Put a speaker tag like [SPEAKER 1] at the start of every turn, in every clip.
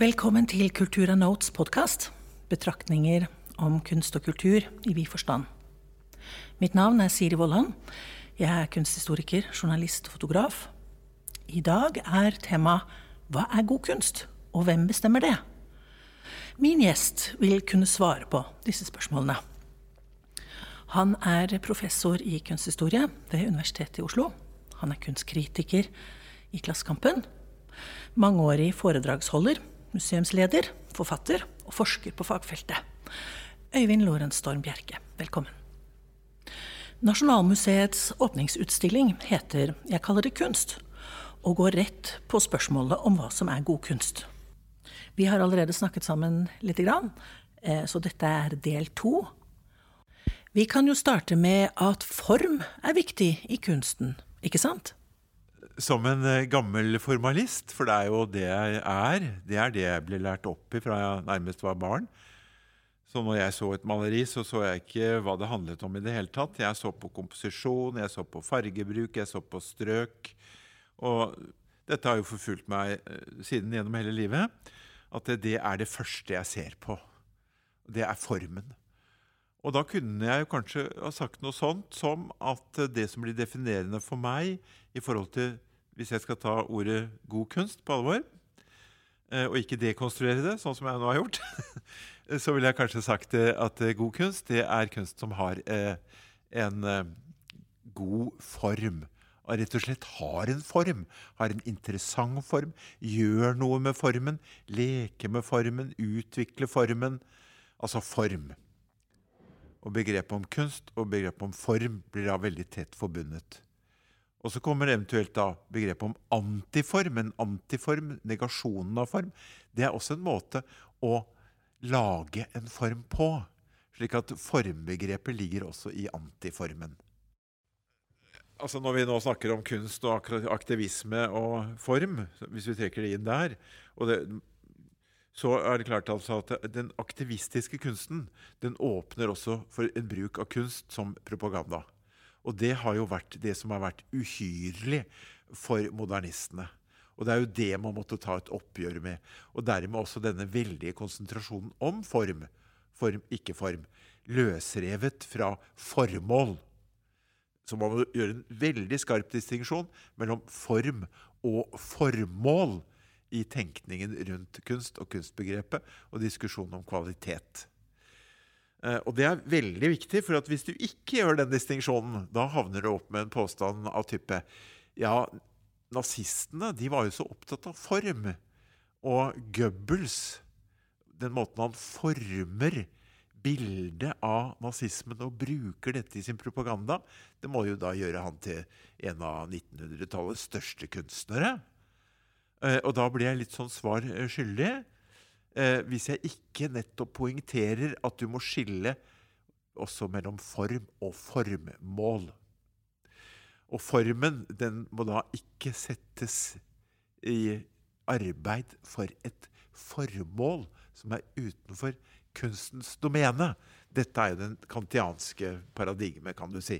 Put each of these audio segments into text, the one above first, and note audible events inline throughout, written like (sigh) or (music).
[SPEAKER 1] Velkommen til Kultura Notes podkast. Betraktninger om kunst og kultur i vid forstand. Mitt navn er Siri Vollan. Jeg er kunsthistoriker, journalist og fotograf. I dag er tema Hva er god kunst, og hvem bestemmer det? Min gjest vil kunne svare på disse spørsmålene. Han er professor i kunsthistorie ved Universitetet i Oslo. Han er kunstkritiker i Klassekampen. Mangeårig foredragsholder, museumsleder, forfatter og forsker på fagfeltet. Øyvind Lorentz Storm Bjerke, velkommen. Nasjonalmuseets åpningsutstilling heter 'Jeg kaller det kunst', og går rett på spørsmålet om hva som er god kunst. Vi har allerede snakket sammen lite grann, eh, så dette er del to. Vi kan jo starte med at form er viktig i kunsten, ikke sant?
[SPEAKER 2] Som en eh, gammel formalist, for det er jo det jeg er. Det er det jeg ble lært opp i fra jeg nærmest var barn. Så når jeg så et maleri, så så jeg ikke hva det handlet om i det hele tatt. Jeg så på komposisjon, jeg så på fargebruk, jeg så på strøk. Og dette har jo forfulgt meg eh, siden gjennom hele livet. At det, er det første jeg ser på. Det er formen. Og da kunne jeg jo kanskje ha sagt noe sånt som at det som blir definerende for meg i forhold til Hvis jeg skal ta ordet god kunst på alvor, eh, og ikke dekonstruere det, sånn som jeg nå har gjort, (laughs) så ville jeg kanskje sagt at god kunst det er kunst som har eh, en eh, god form. Og rett og slett har en form, har en interessant form, gjør noe med formen, leker med formen, utvikler formen. Altså form. Og begrepet om kunst og begrepet om form blir da veldig tett forbundet. Og så kommer eventuelt da begrepet om antiform. En antiform, negasjonen av form, det er også en måte å lage en form på. Slik at formbegrepet ligger også i antiformen. Altså Når vi nå snakker om kunst og aktivisme og form, hvis vi trekker det inn der det, så er det klart altså at den aktivistiske kunsten den åpner også for en bruk av kunst som propaganda. Og det har jo vært det som har vært uhyrlig for modernistene. Og det er jo det man måtte ta et oppgjør med. Og dermed også denne veldige konsentrasjonen om form, form, ikke form, løsrevet fra formål. Så man må gjøre en veldig skarp distinksjon mellom form og formål i tenkningen rundt kunst og kunstbegrepet og diskusjonen om kvalitet. Eh, og det er veldig viktig, for hvis du ikke gjør den distinksjonen, da havner du opp med en påstand av type Ja, nazistene de var jo så opptatt av form. Og Goebbels, den måten han former bildet av nazismen og bruker dette i sin propaganda, det må jo da gjøre han til en av 1900-tallets største kunstnere. Eh, og da blir jeg litt sånn svar eh, skyldig. Eh, hvis jeg ikke nettopp poengterer at du må skille også mellom form og formmål. Og formen den må da ikke settes i arbeid for et formål som er utenfor kunstens domene. Dette er jo den kantianske paradigmet, kan du si.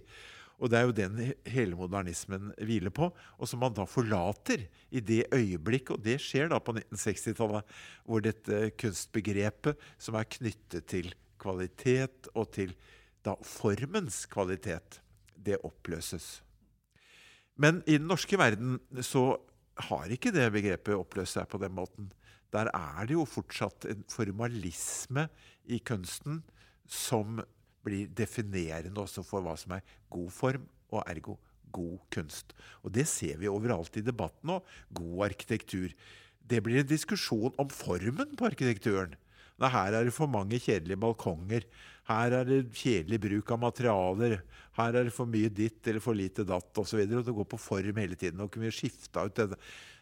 [SPEAKER 2] Og det er jo den hele modernismen hviler på, og som man da forlater i det øyeblikk, og det skjer da på 1960-tallet, hvor dette kunstbegrepet, som er knyttet til kvalitet og til da formens kvalitet, det oppløses. Men i den norske verden så har ikke det begrepet oppløst seg på den måten. Der er det jo fortsatt en formalisme i kunsten som blir definerende også for hva som er god form, og ergo god kunst. Og det ser vi overalt i debatten nå. God arkitektur. Det blir en diskusjon om formen på arkitekturen. Nei, her er det for mange kjedelige balkonger. Her er det kjedelig bruk av materialer. Her er det for mye ditt eller for lite datt osv. Det går på form hele tiden. Og kunne vi skifta ut det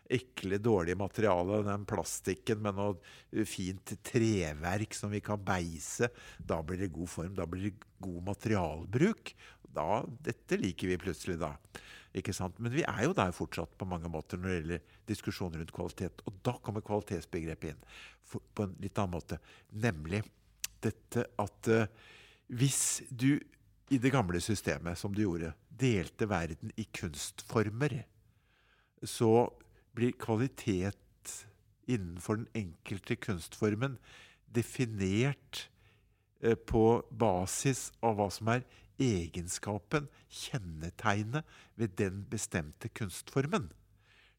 [SPEAKER 2] ekle, dårlige materialet, den plastikken, med noe fint treverk som vi kan beise, da blir det god form. Da blir det god materialbruk. Da, dette liker vi plutselig, da. Ikke sant? Men vi er jo der fortsatt på mange måter når det gjelder diskusjoner rundt kvalitet. Og da kommer kvalitetsbegrepet inn for, på en litt annen måte. Nemlig dette at uh, hvis du i det gamle systemet, som du gjorde, delte verden i kunstformer, så blir kvalitet innenfor den enkelte kunstformen definert eh, på basis av hva som er egenskapen, kjennetegnet, ved den bestemte kunstformen.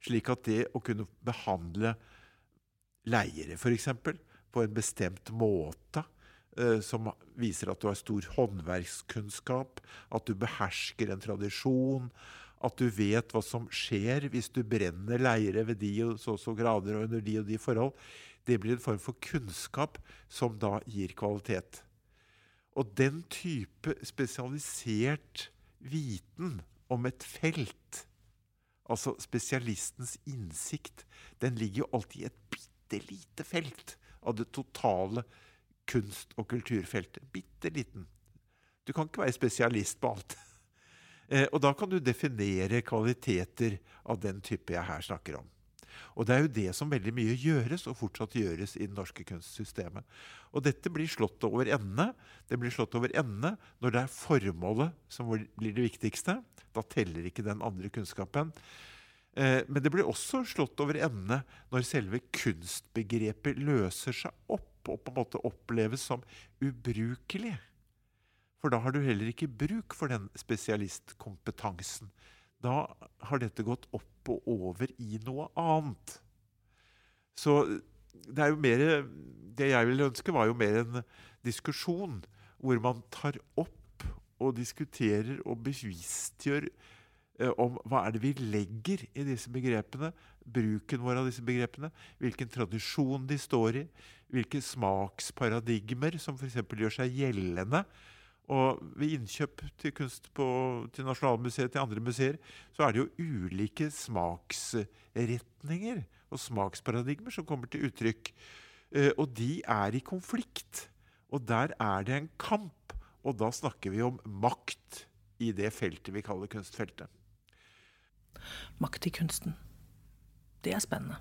[SPEAKER 2] Slik at det å kunne behandle leiere, f.eks., på en bestemt måte, eh, som viser at du har stor håndverkskunnskap, at du behersker en tradisjon, at du vet hva som skjer hvis du brenner leire ved de og så og så grader og under de og de forhold, det blir en form for kunnskap som da gir kvalitet. Og den type spesialisert viten om et felt, altså spesialistens innsikt, den ligger jo alltid i et bitte lite felt av det totale kunst- og kulturfeltet. Bitte liten. Du kan ikke være spesialist på alt. Eh, og da kan du definere kvaliteter av den type jeg her snakker om. Og det er jo det som veldig mye gjøres, og fortsatt gjøres i det norske kunstsystemet. Og dette blir slått over ende. Det blir slått over ende når det er formålet som blir det viktigste. Da teller ikke den andre kunnskapen. Eh, men det blir også slått over ende når selve kunstbegrepet løser seg opp og på en måte oppleves som ubrukelig. For da har du heller ikke bruk for den spesialistkompetansen. Da har dette gått opp og over i noe annet. Så det er jo mer Det jeg ville ønske, var jo mer en diskusjon hvor man tar opp og diskuterer og bevisstgjør eh, om hva er det vi legger i disse begrepene, bruken vår av disse begrepene, hvilken tradisjon de står i, hvilke smaksparadigmer som f.eks. gjør seg gjeldende og ved innkjøp til kunst på, til Nasjonalmuseet, til andre museer, så er det jo ulike smaksretninger og smaksparadigmer som kommer til uttrykk. Eh, og de er i konflikt. Og der er det en kamp. Og da snakker vi om makt i det feltet vi kaller kunstfeltet.
[SPEAKER 1] Makt i kunsten. Det er spennende.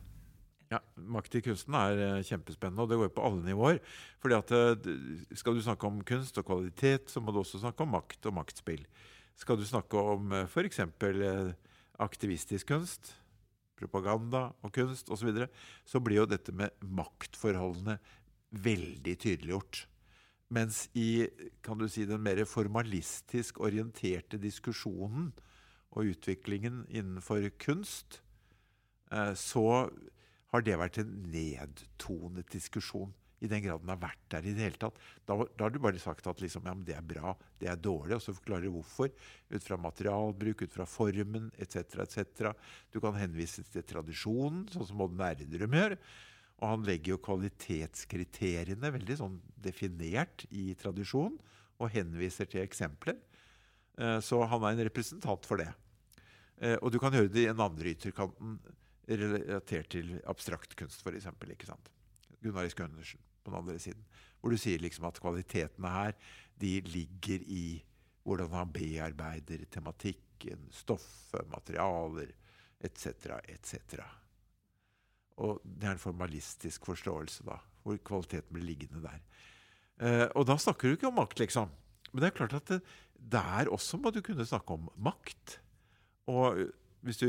[SPEAKER 2] Ja, Makt i kunsten er eh, kjempespennende, og det går på alle nivåer. Fordi at eh, Skal du snakke om kunst og kvalitet, så må du også snakke om makt og maktspill. Skal du snakke om uh, f.eks. aktivistisk kunst, propaganda og kunst osv., så, så blir jo dette med maktforholdene veldig tydeliggjort. Mens i kan du si, den mer formalistisk orienterte diskusjonen og utviklingen innenfor kunst, så har det vært en nedtonet diskusjon. I den grad den har vært der i det hele tatt. Da, da har du bare sagt at liksom, ja, det er bra, det er dårlig, og så forklarer du hvorfor. Ut fra materialbruk, ut fra formen etc. etc. Du kan henvise til tradisjonen, sånn som Odd Nerdrum gjør. Og han legger jo kvalitetskriteriene veldig sånn definert i tradisjonen, og henviser til eksempler. Eh, så han er en representant for det. Eh, og du kan gjøre det i en andre ytterkanten relatert til abstrakt kunst, f.eks. Gunnar Isk Gundersen på den andre siden. Hvor du sier liksom at kvalitetene her de ligger i hvordan han bearbeider tematikken, stoffet, materialer etc., etc. Og det er en formalistisk forståelse, da, hvor kvaliteten blir liggende der. Eh, og da snakker du ikke om makt, liksom. Men det er klart at det, der også må du kunne snakke om makt. Og hvis du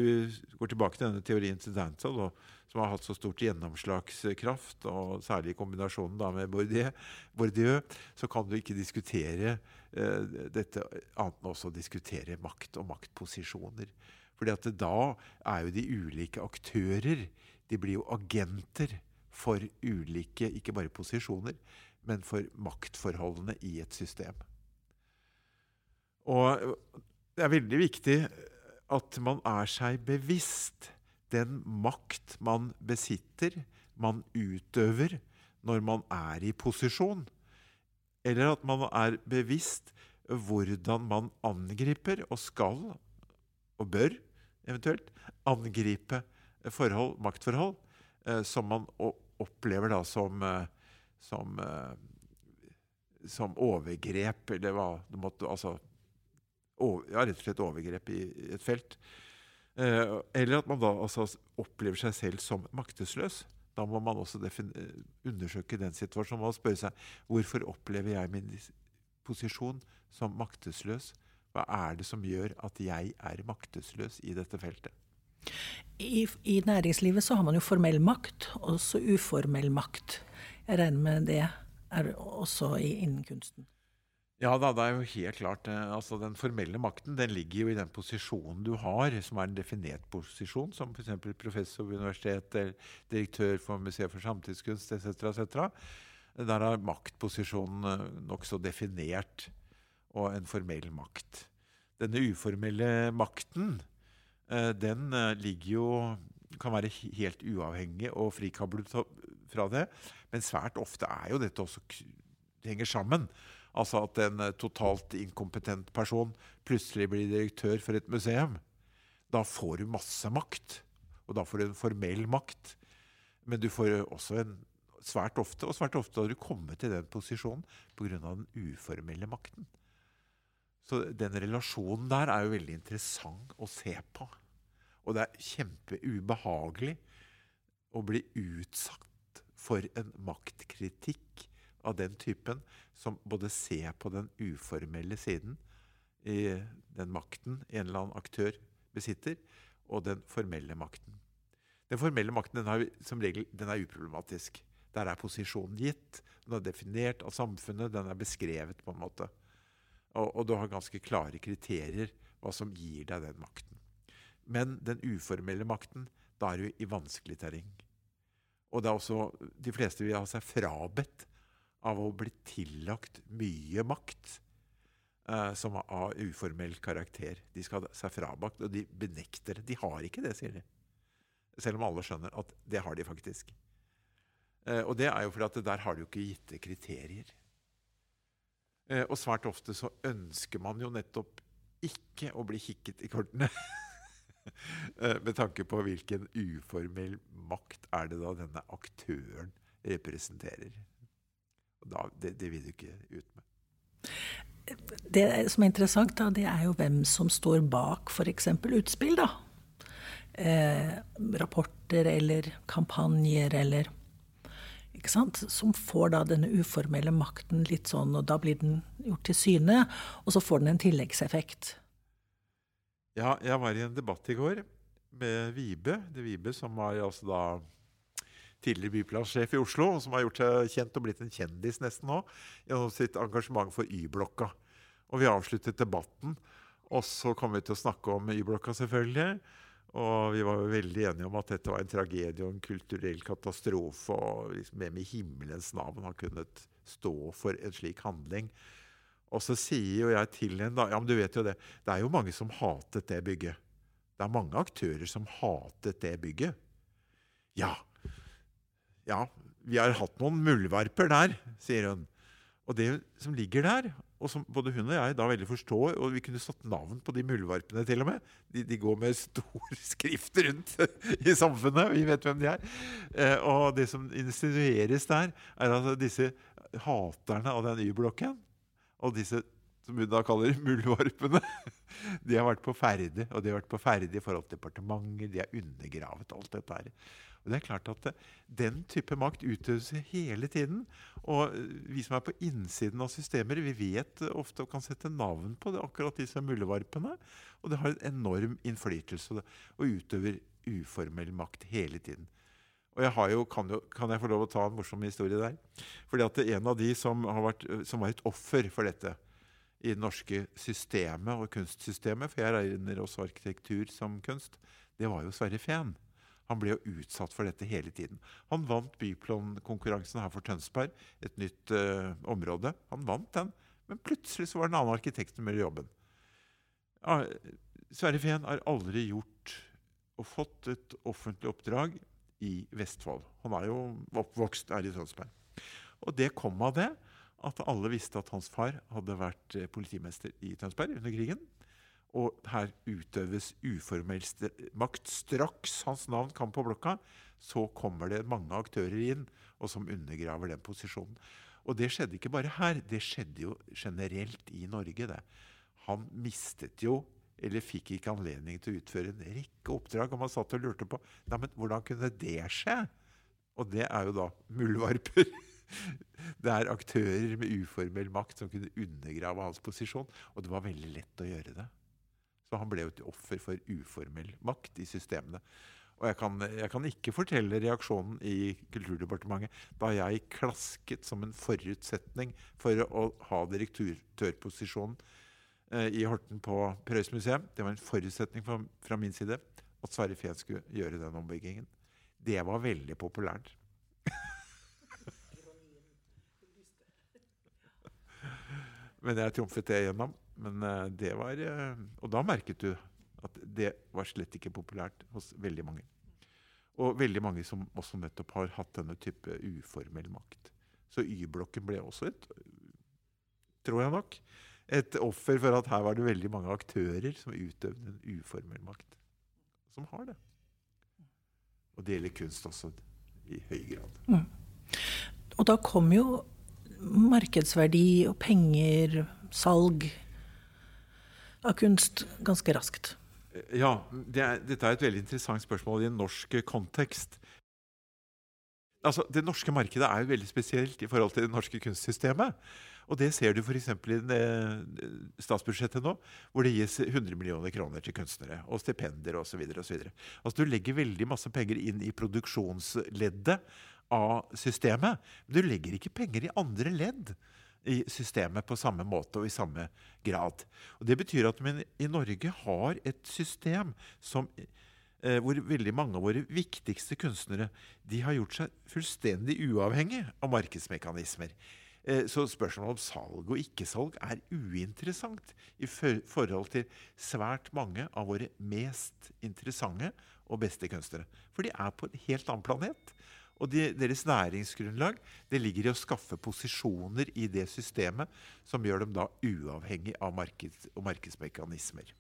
[SPEAKER 2] går tilbake til denne teorien til Dantzal, som har hatt så stort gjennomslagskraft, og særlig i kombinasjonen da med Bourdieu, så kan du ikke diskutere eh, dette annet enn også å diskutere makt og maktposisjoner. Fordi at da er jo de ulike aktører De blir jo agenter for ulike, ikke bare posisjoner, men for maktforholdene i et system. Og det er veldig viktig at man er seg bevisst den makt man besitter, man utøver, når man er i posisjon. Eller at man er bevisst hvordan man angriper, og skal, og bør eventuelt, angripe forhold, maktforhold eh, som man opplever da som, eh, som, eh, som overgrep, eller hva det måtte Altså ja, rett og slett overgrep i et felt. Eh, eller at man da altså opplever seg selv som maktesløs. Da må man også undersøke den situasjonen og spørre seg hvorfor opplever jeg min posisjon som maktesløs. Hva er det som gjør at jeg er maktesløs i dette feltet?
[SPEAKER 1] I, I, næringslivet så har man jo formell makt, også uformell makt. Jeg regner med det er også innen kunsten.
[SPEAKER 2] Ja da, det er jo helt klart. Eh, altså Den formelle makten den ligger jo i den posisjonen du har, som er en definert posisjon, som f.eks. professor ved universitetet, direktør for Museet for samtidskunst etc. etc. Der er maktposisjonen eh, nokså definert, og en formell makt. Denne uformelle makten, eh, den ligger jo kan være helt uavhengig og frikablet fra det. Men svært ofte er jo dette også det henger sammen. Altså at en eh, totalt inkompetent person plutselig blir direktør for et museum. Da får du masse makt, og da får du en formell makt. Men du får også en svært ofte, og svært ofte har du kommet til den posisjonen pga. den uformelle makten. Så den relasjonen der er jo veldig interessant å se på. Og det er kjempeubehagelig å bli utsatt for en maktkritikk av den typen som både ser på den uformelle siden i den makten en eller annen aktør besitter, og den formelle makten. Den formelle makten den er, som regel er uproblematisk. Der er posisjonen gitt, den er definert av samfunnet, den er beskrevet på en måte. Og, og du har ganske klare kriterier hva som gir deg den makten. Men den uformelle makten, da er du i vanskelig terreng. Og det er også, de fleste vil ha seg frabedt av å bli tillagt mye makt eh, som er av uformell karakter. De skal ha seg frabakt, og de benekter det. De har ikke det, sier de. Selv om alle skjønner at det har de faktisk. Eh, og det er jo fordi at der har de jo ikke gitte kriterier. Eh, og svært ofte så ønsker man jo nettopp ikke å bli kikket i kortene. (laughs) Eh, med tanke på hvilken uformell makt er det da denne aktøren representerer. Da, det, det, vil du ikke ut med.
[SPEAKER 1] Det som er interessant, da, det er jo hvem som står bak f.eks. utspill. da. Eh, rapporter eller kampanjer eller ikke sant? Som får da denne uformelle makten litt sånn, og da blir den gjort til syne. Og så får den en tilleggseffekt.
[SPEAKER 2] Ja, jeg var i en debatt i går med Vibe. Det Vibe som var altså da tidligere byplansjef i Oslo, som har gjort seg kjent og blitt en kjendis nesten nå gjennom sitt engasjement for Y-blokka. Og vi avsluttet debatten, og så kom vi til å snakke om Y-blokka, selvfølgelig. Og vi var jo veldig enige om at dette var en tragedie og en kulturell katastrofe. Og liksom hvem i himmelens navn har kunnet stå for en slik handling? Og så sier jo jeg til henne da Ja, men du vet jo det. Det er jo mange som hatet det bygget. Det er mange aktører som hatet det bygget. Ja, ja, vi har hatt noen muldvarper der, sier hun. Og det som ligger der, og som både hun og jeg da veldig forstår, og vi kunne satt navn på de muldvarpene til og med De, de går med stor (laughs) skrift rundt i samfunnet, vi vet hvem de er. Eh, og det som insinueres der, er at disse haterne av den Y-blokken, og disse som hun da kaller (laughs) muldvarpene, de har vært på ferde. Og de har vært på ferde i forhold til departementer, de har undergravet alt dette her. Og det er klart at eh, Den type makt utøves hele tiden. Og eh, vi som er på innsiden av systemer, vi vet ofte og kan sette navn på det, akkurat disse muldvarpene. Og det har en enorm innflytelse og utøver uformell makt hele tiden. Og jeg jo, kan, jo, kan, jeg få lov å ta en morsom historie der? Fordi at En av de som, vært, som var et offer for dette i det norske systemet og kunstsystemet, for jeg regner også arkitektur som kunst, det var jo Sverre Fehn. Han ble jo utsatt for dette hele tiden. Han vant byplankonkurransen her for Tønsberg, et nytt uh, område. Han vant den, men plutselig så var det en annen arkitekt som gjorde jobben. Ja, Sverre Fehn har aldri gjort og fått et offentlig oppdrag i Vestfold. Han er jo oppvokst her i Tønsberg. Og det kom av det at alle visste at hans far hadde vært eh, politimester i Tønsberg under krigen. Og her utøves uformell makt. Straks hans navn kan på blokka, så kommer det mange aktører inn og som undergraver den posisjonen. Og det skjedde ikke bare her, det skjedde jo generelt i Norge. det. Han mistet jo, eller fikk ikke anledning til å utføre en rekke oppdrag. Og man satt og lurte på Nei, men hvordan kunne det skje? Og det er jo da muldvarper. (laughs) Det er aktører med uformell makt som kunne undergrave hans posisjon. Og det var veldig lett å gjøre det. Så han ble jo et offer for uformell makt i systemene. Og jeg kan, jeg kan, ikke fortelle reaksjonen i Kulturdepartementet da jeg klasket som en forutsetning for å ha direktørposisjonen eh, i Horten på Prøys museum. Det var en forutsetning fra, fra min side at Sverre Fehn skulle gjøre den ombyggingen. Det var veldig populært. (laughs) Men jeg trumfet det gjennom. Men uh, det var uh, Og da merket du at det var slett ikke populært hos veldig mange. Og veldig mange som også nettopp har hatt denne type uformell makt. Så Y-blokken ble også et, tror jeg nok, et offer for at her var det veldig mange aktører som utøvde en uformell makt. Som har det. Og det gjelder kunst også i høy grad. Mm.
[SPEAKER 1] Og da kom jo markedsverdi og penger, salg av kunst ganske raskt.
[SPEAKER 2] Ja, det er, dette er et veldig interessant spørsmål i en norsk kontekst. Altså, Det norske markedet er jo veldig spesielt i forhold til det norske kunstsystemet. Og det ser du f.eks. i statsbudsjettet nå, hvor det gis 100 millioner kroner til kunstnere. Og stipender osv. Altså, du legger veldig masse penger inn i produksjonsleddet av systemet. Men du legger ikke penger i andre ledd i systemet på samme måte og i samme grad. Og Det betyr at vi i Norge har et system som, eh, hvor veldig mange av våre viktigste kunstnere har gjort seg fullstendig uavhengig av markedsmekanismer. Eh, så spørsmålet om salg og ikke-salg er uinteressant i forhold til svært mange av våre mest interessante og beste kunstnere. For de er på en helt annen planet. Og de, deres næringsgrunnlag det ligger i å skaffe posisjoner i det systemet som gjør dem da uavhengig av marked, og markedsmekanismer.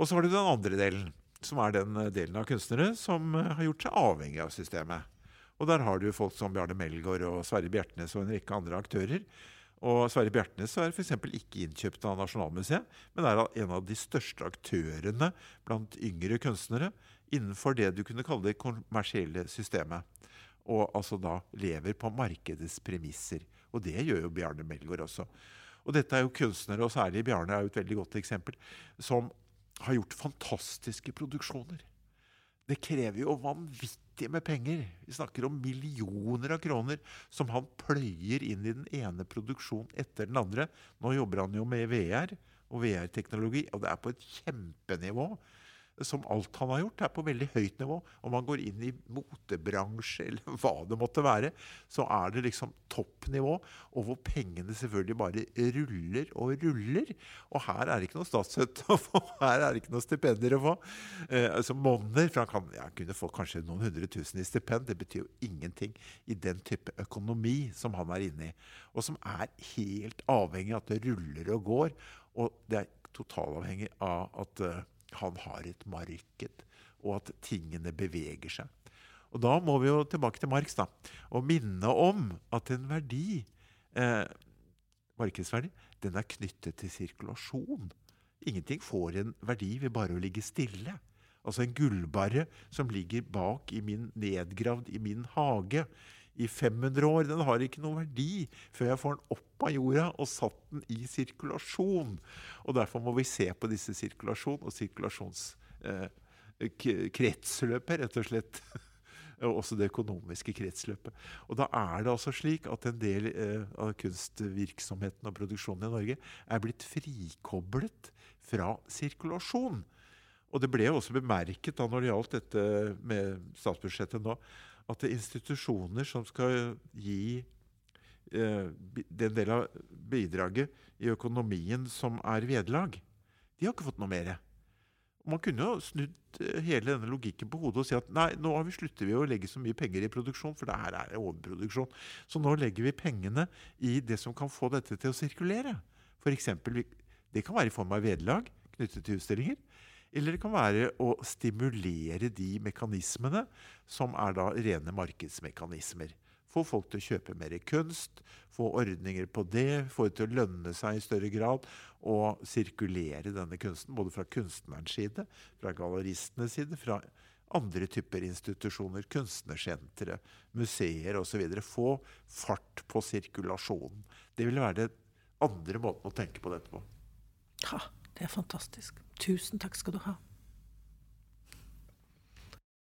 [SPEAKER 2] Og så har du den andre delen, som er den eh, delen av kunstnere som eh, har gjort seg avhengig av systemet. Og der har du folk som Bjarne Melgaard og Sverre Bjertnæs og en rekke andre aktører. Og Sverre Bjertnæs er f.eks. ikke innkjøpt av Nasjonalmuseet, men er en av de største aktørene blant yngre kunstnere innenfor det du kunne kalle det kommersielle systemet. Og altså da lever på markedets premisser. Og det gjør jo Bjarne Melgaard også. Og dette er jo kunstnere, og særlig Bjarne er jo et veldig godt eksempel, som har gjort fantastiske produksjoner. Det krever jo vanvittig med penger. Vi snakker om millioner av kroner som han pløyer inn i den ene produksjonen etter den andre. Nå jobber han jo med VR og VR-teknologi, og det er på et kjempenivå som alt han har gjort, er på veldig høyt nivå. Om han går inn i motebransje eller (laughs) hva det måtte være, så er det liksom toppnivå. Og hvor pengene selvfølgelig bare ruller og ruller. Og her er det ikke noe statsstøtte (laughs) å få. Her er det ikke noe stipender å få. Eh, altså Monner For han kan, ja, kunne få kanskje noen hundre tusen i stipend. Det betyr jo ingenting i den type økonomi som han er inne i. Og som er helt avhengig av at det ruller og går. Og det er totalavhengig av at uh, han har et marked, og at tingene beveger seg. Og Da må vi jo tilbake til Marx da, og minne om at en verdi, eh, markedsverdi, den er knyttet til sirkulasjon. Ingenting får en verdi ved bare å ligge stille. Altså en gullbarre som ligger bak i min, nedgravd i min hage i 500 år. Den har ikke noen verdi før jeg får den opp av jorda og satt den i sirkulasjon. Og Derfor må vi se på disse sirkulasjon og sirkulasjonskretsløpet, eh, rett og slett. (laughs) og også det økonomiske kretsløpet. Og da er det altså slik at en del eh, av kunstvirksomheten og produksjonen i Norge er blitt frikoblet fra sirkulasjon. Og det ble jo også bemerket da når det gjaldt dette med statsbudsjettet nå, at det er institusjoner som skal gi eh, den del av bidraget i økonomien som er vederlag, de har ikke fått noe mer. Man kunne jo snudd eh, hele denne logikken på hodet og si at nei, nå slutter vi å legge så mye penger i produksjon, for det her er overproduksjon. Så nå legger vi pengene i det som kan få dette til å sirkulere. For eksempel, det kan være i form av vederlag knyttet til utstillinger. Eller det kan være å stimulere de mekanismene som er da rene markedsmekanismer. Få folk til å kjøpe mer kunst, få ordninger på det, få det til å lønne seg i større grad, og sirkulere denne kunsten. Både fra kunstnerens side, fra galleristenes side, fra andre typer institusjoner, kunstnersentre, museer osv. Få fart på sirkulasjonen. Det vil være den andre måten å tenke på dette på.
[SPEAKER 1] Ja, det er fantastisk. Tusen takk skal du ha.